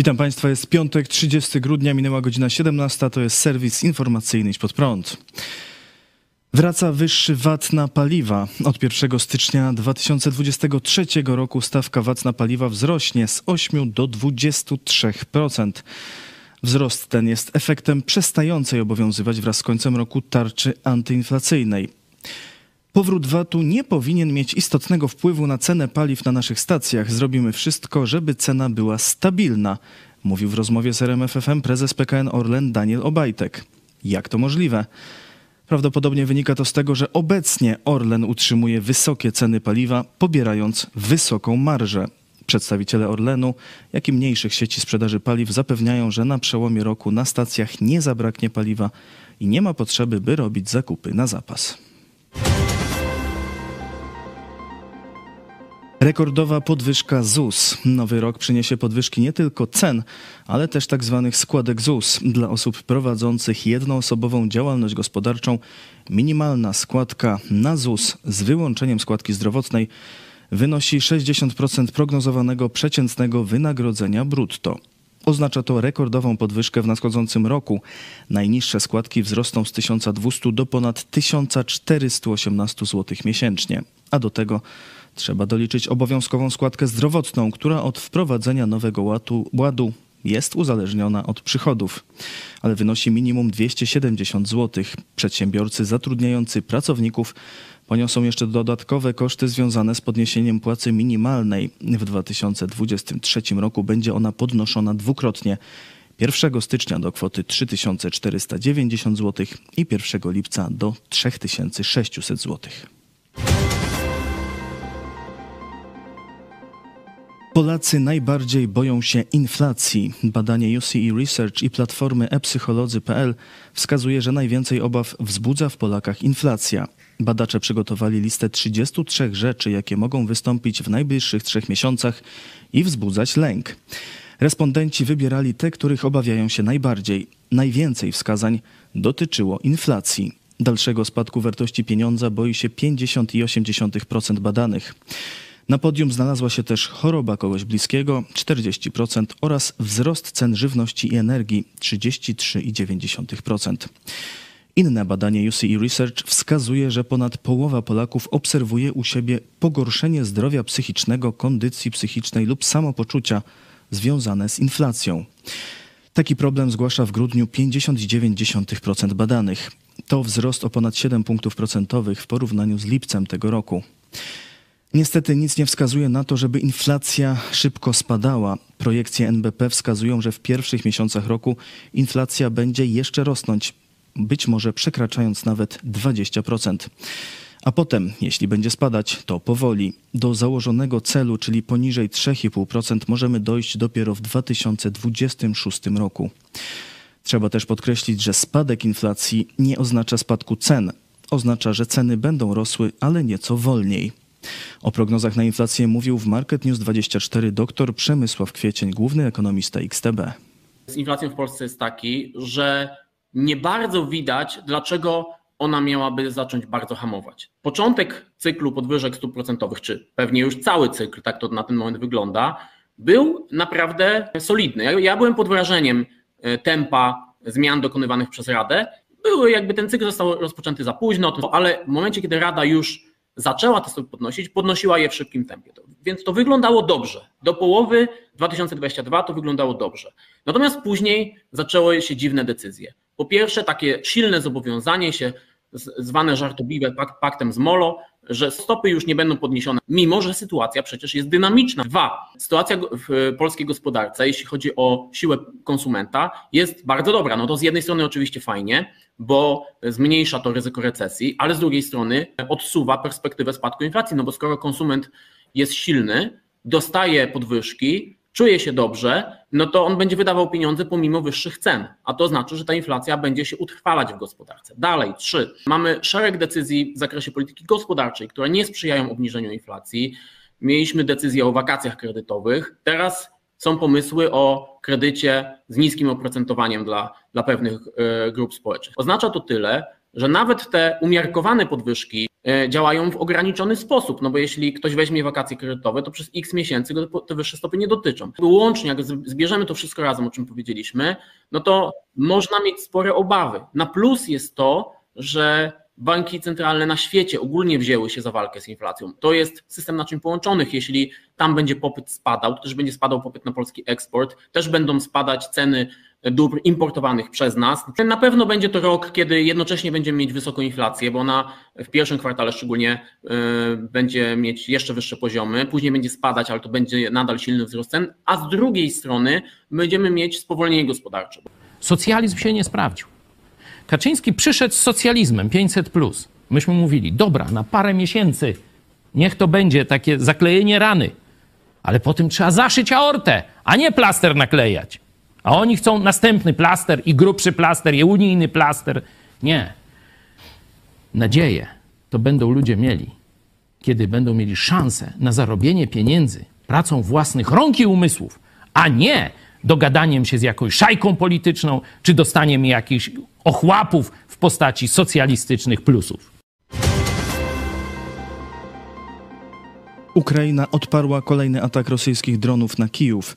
Witam Państwa, jest piątek, 30 grudnia, minęła godzina 17, to jest serwis informacyjny pod prąd. Wraca wyższy VAT na paliwa. Od 1 stycznia 2023 roku stawka VAT na paliwa wzrośnie z 8 do 23%. Wzrost ten jest efektem przestającej obowiązywać wraz z końcem roku tarczy antyinflacyjnej. Powrót VAT-u nie powinien mieć istotnego wpływu na cenę paliw na naszych stacjach. Zrobimy wszystko, żeby cena była stabilna, mówił w rozmowie z RMFFM prezes PKN Orlen Daniel Obajtek. Jak to możliwe? Prawdopodobnie wynika to z tego, że obecnie Orlen utrzymuje wysokie ceny paliwa, pobierając wysoką marżę. Przedstawiciele Orlenu, jak i mniejszych sieci sprzedaży paliw zapewniają, że na przełomie roku na stacjach nie zabraknie paliwa i nie ma potrzeby, by robić zakupy na zapas. Rekordowa podwyżka ZUS. Nowy rok przyniesie podwyżki nie tylko cen, ale też tzw. Tak składek ZUS. Dla osób prowadzących jednoosobową działalność gospodarczą minimalna składka na ZUS z wyłączeniem składki zdrowotnej wynosi 60% prognozowanego przeciętnego wynagrodzenia brutto. Oznacza to rekordową podwyżkę w nadchodzącym roku. Najniższe składki wzrosną z 1200 do ponad 1418 zł miesięcznie, a do tego Trzeba doliczyć obowiązkową składkę zdrowotną, która od wprowadzenia nowego ładu, ładu jest uzależniona od przychodów, ale wynosi minimum 270 zł. Przedsiębiorcy zatrudniający pracowników poniosą jeszcze dodatkowe koszty związane z podniesieniem płacy minimalnej. W 2023 roku będzie ona podnoszona dwukrotnie. 1 stycznia do kwoty 3490 zł i 1 lipca do 3600 zł. Polacy najbardziej boją się inflacji. Badanie UCE Research i platformy epsycholodzy.pl wskazuje, że najwięcej obaw wzbudza w Polakach inflacja. Badacze przygotowali listę 33 rzeczy, jakie mogą wystąpić w najbliższych trzech miesiącach i wzbudzać lęk. Respondenci wybierali te, których obawiają się najbardziej. Najwięcej wskazań dotyczyło inflacji. Dalszego spadku wartości pieniądza boi się 50,8% badanych. Na podium znalazła się też choroba kogoś bliskiego 40% oraz wzrost cen żywności i energii 33,9%. Inne badanie UCE Research wskazuje, że ponad połowa Polaków obserwuje u siebie pogorszenie zdrowia psychicznego, kondycji psychicznej lub samopoczucia związane z inflacją. Taki problem zgłasza w grudniu 59% badanych. To wzrost o ponad 7 punktów procentowych w porównaniu z lipcem tego roku. Niestety nic nie wskazuje na to, żeby inflacja szybko spadała. Projekcje NBP wskazują, że w pierwszych miesiącach roku inflacja będzie jeszcze rosnąć, być może przekraczając nawet 20%. A potem, jeśli będzie spadać, to powoli. Do założonego celu, czyli poniżej 3,5%, możemy dojść dopiero w 2026 roku. Trzeba też podkreślić, że spadek inflacji nie oznacza spadku cen. Oznacza, że ceny będą rosły, ale nieco wolniej. O prognozach na inflację mówił w Market News 24 dr Przemysław Kwiecień, główny ekonomista XTB. Z inflacją w Polsce jest taki, że nie bardzo widać, dlaczego ona miałaby zacząć bardzo hamować. Początek cyklu podwyżek stóp procentowych, czy pewnie już cały cykl, tak to na ten moment wygląda, był naprawdę solidny. Ja, ja byłem pod wrażeniem e, tempa zmian dokonywanych przez Radę. Były jakby ten cykl został rozpoczęty za późno, ale w momencie, kiedy Rada już zaczęła te stopy podnosić, podnosiła je w szybkim tempie. Więc to wyglądało dobrze. Do połowy 2022 to wyglądało dobrze. Natomiast później zaczęły się dziwne decyzje. Po pierwsze, takie silne zobowiązanie się, zwane żartobliwe paktem z Molo, że stopy już nie będą podniesione, mimo że sytuacja przecież jest dynamiczna. Dwa, sytuacja w polskiej gospodarce, jeśli chodzi o siłę konsumenta, jest bardzo dobra. No to z jednej strony oczywiście fajnie, bo zmniejsza to ryzyko recesji, ale z drugiej strony odsuwa perspektywę spadku inflacji, no bo skoro konsument jest silny, dostaje podwyżki, czuje się dobrze, no to on będzie wydawał pieniądze pomimo wyższych cen, a to znaczy, że ta inflacja będzie się utrwalać w gospodarce. Dalej, trzy, mamy szereg decyzji w zakresie polityki gospodarczej, które nie sprzyjają obniżeniu inflacji. Mieliśmy decyzję o wakacjach kredytowych, teraz są pomysły o kredycie z niskim oprocentowaniem dla, dla pewnych e, grup społecznych. Oznacza to tyle, że nawet te umiarkowane podwyżki e, działają w ograniczony sposób, no bo jeśli ktoś weźmie wakacje kredytowe, to przez x miesięcy te wyższe stopy nie dotyczą. Łącznie, jak zbierzemy to wszystko razem, o czym powiedzieliśmy, no to można mieć spore obawy. Na plus jest to, że banki centralne na świecie ogólnie wzięły się za walkę z inflacją. To jest system naczyń połączonych. Jeśli tam będzie popyt spadał, to też będzie spadał popyt na polski eksport, też będą spadać ceny dóbr importowanych przez nas. Na pewno będzie to rok, kiedy jednocześnie będziemy mieć wysoką inflację, bo ona w pierwszym kwartale szczególnie y, będzie mieć jeszcze wyższe poziomy, później będzie spadać, ale to będzie nadal silny wzrost cen, a z drugiej strony będziemy mieć spowolnienie gospodarcze. Socjalizm się nie sprawdził. Kaczyński przyszedł z socjalizmem 500. Myśmy mówili, dobra, na parę miesięcy niech to będzie takie zaklejenie rany, ale potem trzeba zaszyć aortę, a nie plaster naklejać. A oni chcą następny plaster i grubszy plaster i unijny plaster. Nie. Nadzieję to będą ludzie mieli, kiedy będą mieli szansę na zarobienie pieniędzy pracą własnych rąk i umysłów, a nie dogadaniem się z jakąś szajką polityczną czy dostaniem jakichś ochłapów w postaci socjalistycznych plusów. Ukraina odparła kolejny atak rosyjskich dronów na Kijów.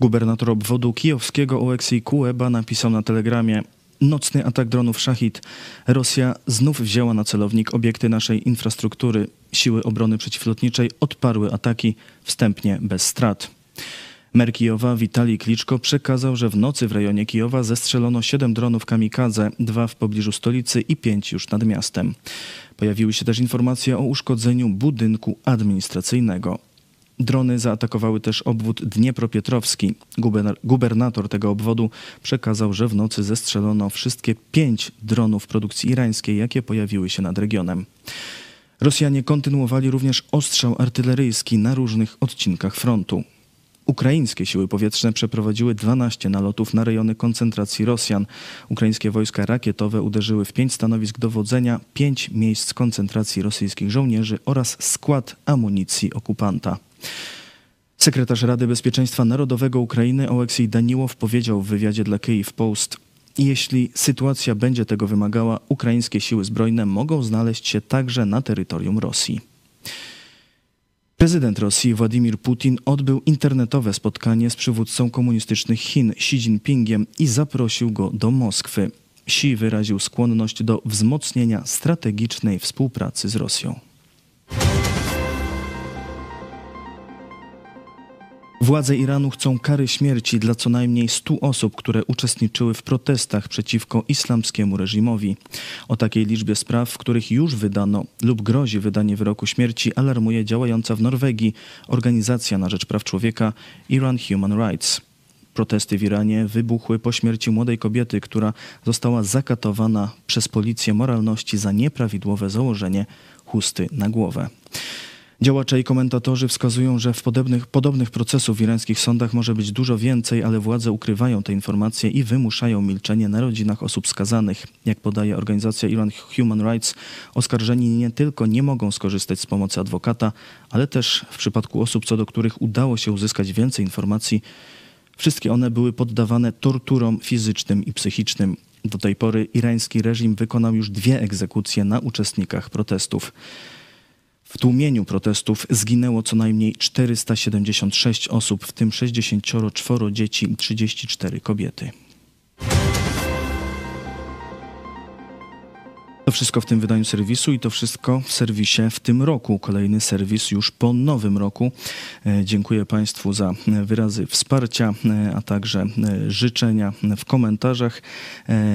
Gubernator obwodu kijowskiego Oleksij Kueba napisał na telegramie Nocny atak dronów Szachid. Rosja znów wzięła na celownik obiekty naszej infrastruktury. Siły obrony przeciwlotniczej odparły ataki wstępnie bez strat. Mer Kijowa Witalij Kliczko przekazał, że w nocy w rejonie Kijowa zestrzelono 7 dronów kamikadze, dwa w pobliżu stolicy i pięć już nad miastem. Pojawiły się też informacje o uszkodzeniu budynku administracyjnego. Drony zaatakowały też obwód Dniepropietrowski. Gubernator tego obwodu przekazał, że w nocy zestrzelono wszystkie pięć dronów produkcji irańskiej, jakie pojawiły się nad regionem. Rosjanie kontynuowali również ostrzał artyleryjski na różnych odcinkach frontu. Ukraińskie siły powietrzne przeprowadziły 12 nalotów na rejony koncentracji Rosjan. Ukraińskie wojska rakietowe uderzyły w pięć stanowisk dowodzenia, pięć miejsc koncentracji rosyjskich żołnierzy oraz skład amunicji okupanta. Sekretarz Rady Bezpieczeństwa Narodowego Ukrainy Oleksiej Daniłow powiedział w wywiadzie dla Kyiv Post, jeśli sytuacja będzie tego wymagała, ukraińskie siły zbrojne mogą znaleźć się także na terytorium Rosji. Prezydent Rosji Władimir Putin odbył internetowe spotkanie z przywódcą komunistycznych Chin Xi Jinpingiem i zaprosił go do Moskwy. Xi wyraził skłonność do wzmocnienia strategicznej współpracy z Rosją. Władze Iranu chcą kary śmierci dla co najmniej 100 osób, które uczestniczyły w protestach przeciwko islamskiemu reżimowi. O takiej liczbie spraw, w których już wydano lub grozi wydanie wyroku śmierci, alarmuje działająca w Norwegii organizacja na rzecz praw człowieka Iran Human Rights. Protesty w Iranie wybuchły po śmierci młodej kobiety, która została zakatowana przez policję moralności za nieprawidłowe założenie chusty na głowę. Działacze i komentatorzy wskazują, że w podobnych, podobnych procesów w irańskich sądach może być dużo więcej, ale władze ukrywają te informacje i wymuszają milczenie na rodzinach osób skazanych. Jak podaje organizacja Iran Human Rights, oskarżeni nie tylko nie mogą skorzystać z pomocy adwokata, ale też w przypadku osób, co do których udało się uzyskać więcej informacji, wszystkie one były poddawane torturom fizycznym i psychicznym. Do tej pory irański reżim wykonał już dwie egzekucje na uczestnikach protestów. W tłumieniu protestów zginęło co najmniej 476 osób, w tym 64 dzieci i 34 kobiety. To wszystko w tym wydaniu serwisu i to wszystko w serwisie w tym roku. Kolejny serwis już po nowym roku. E, dziękuję Państwu za wyrazy wsparcia, e, a także e, życzenia w komentarzach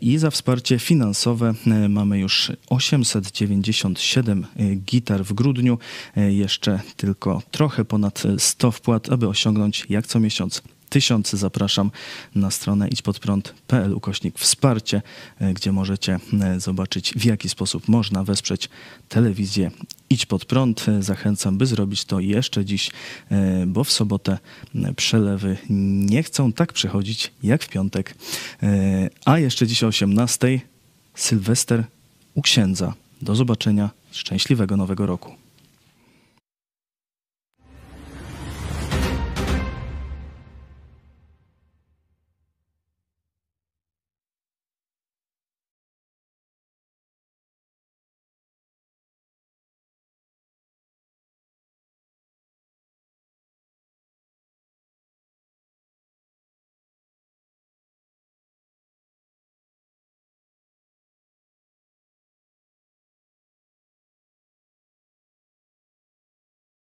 i za wsparcie finansowe. Mamy już 897 gitar w grudniu. Jeszcze tylko trochę ponad 100 wpłat, aby osiągnąć jak co miesiąc tysiące. Zapraszam na stronę idźpodprąd.pl ukośnik wsparcie, e, gdzie możecie e, zobaczyć w jaki sposób można wesprzeć telewizję Idź pod prąd. E, zachęcam, by zrobić to jeszcze dziś, bo w sobotę przelewy nie chcą tak przychodzić jak w piątek. A jeszcze dziś o 18 Sylwester u księdza. Do zobaczenia. Szczęśliwego nowego roku.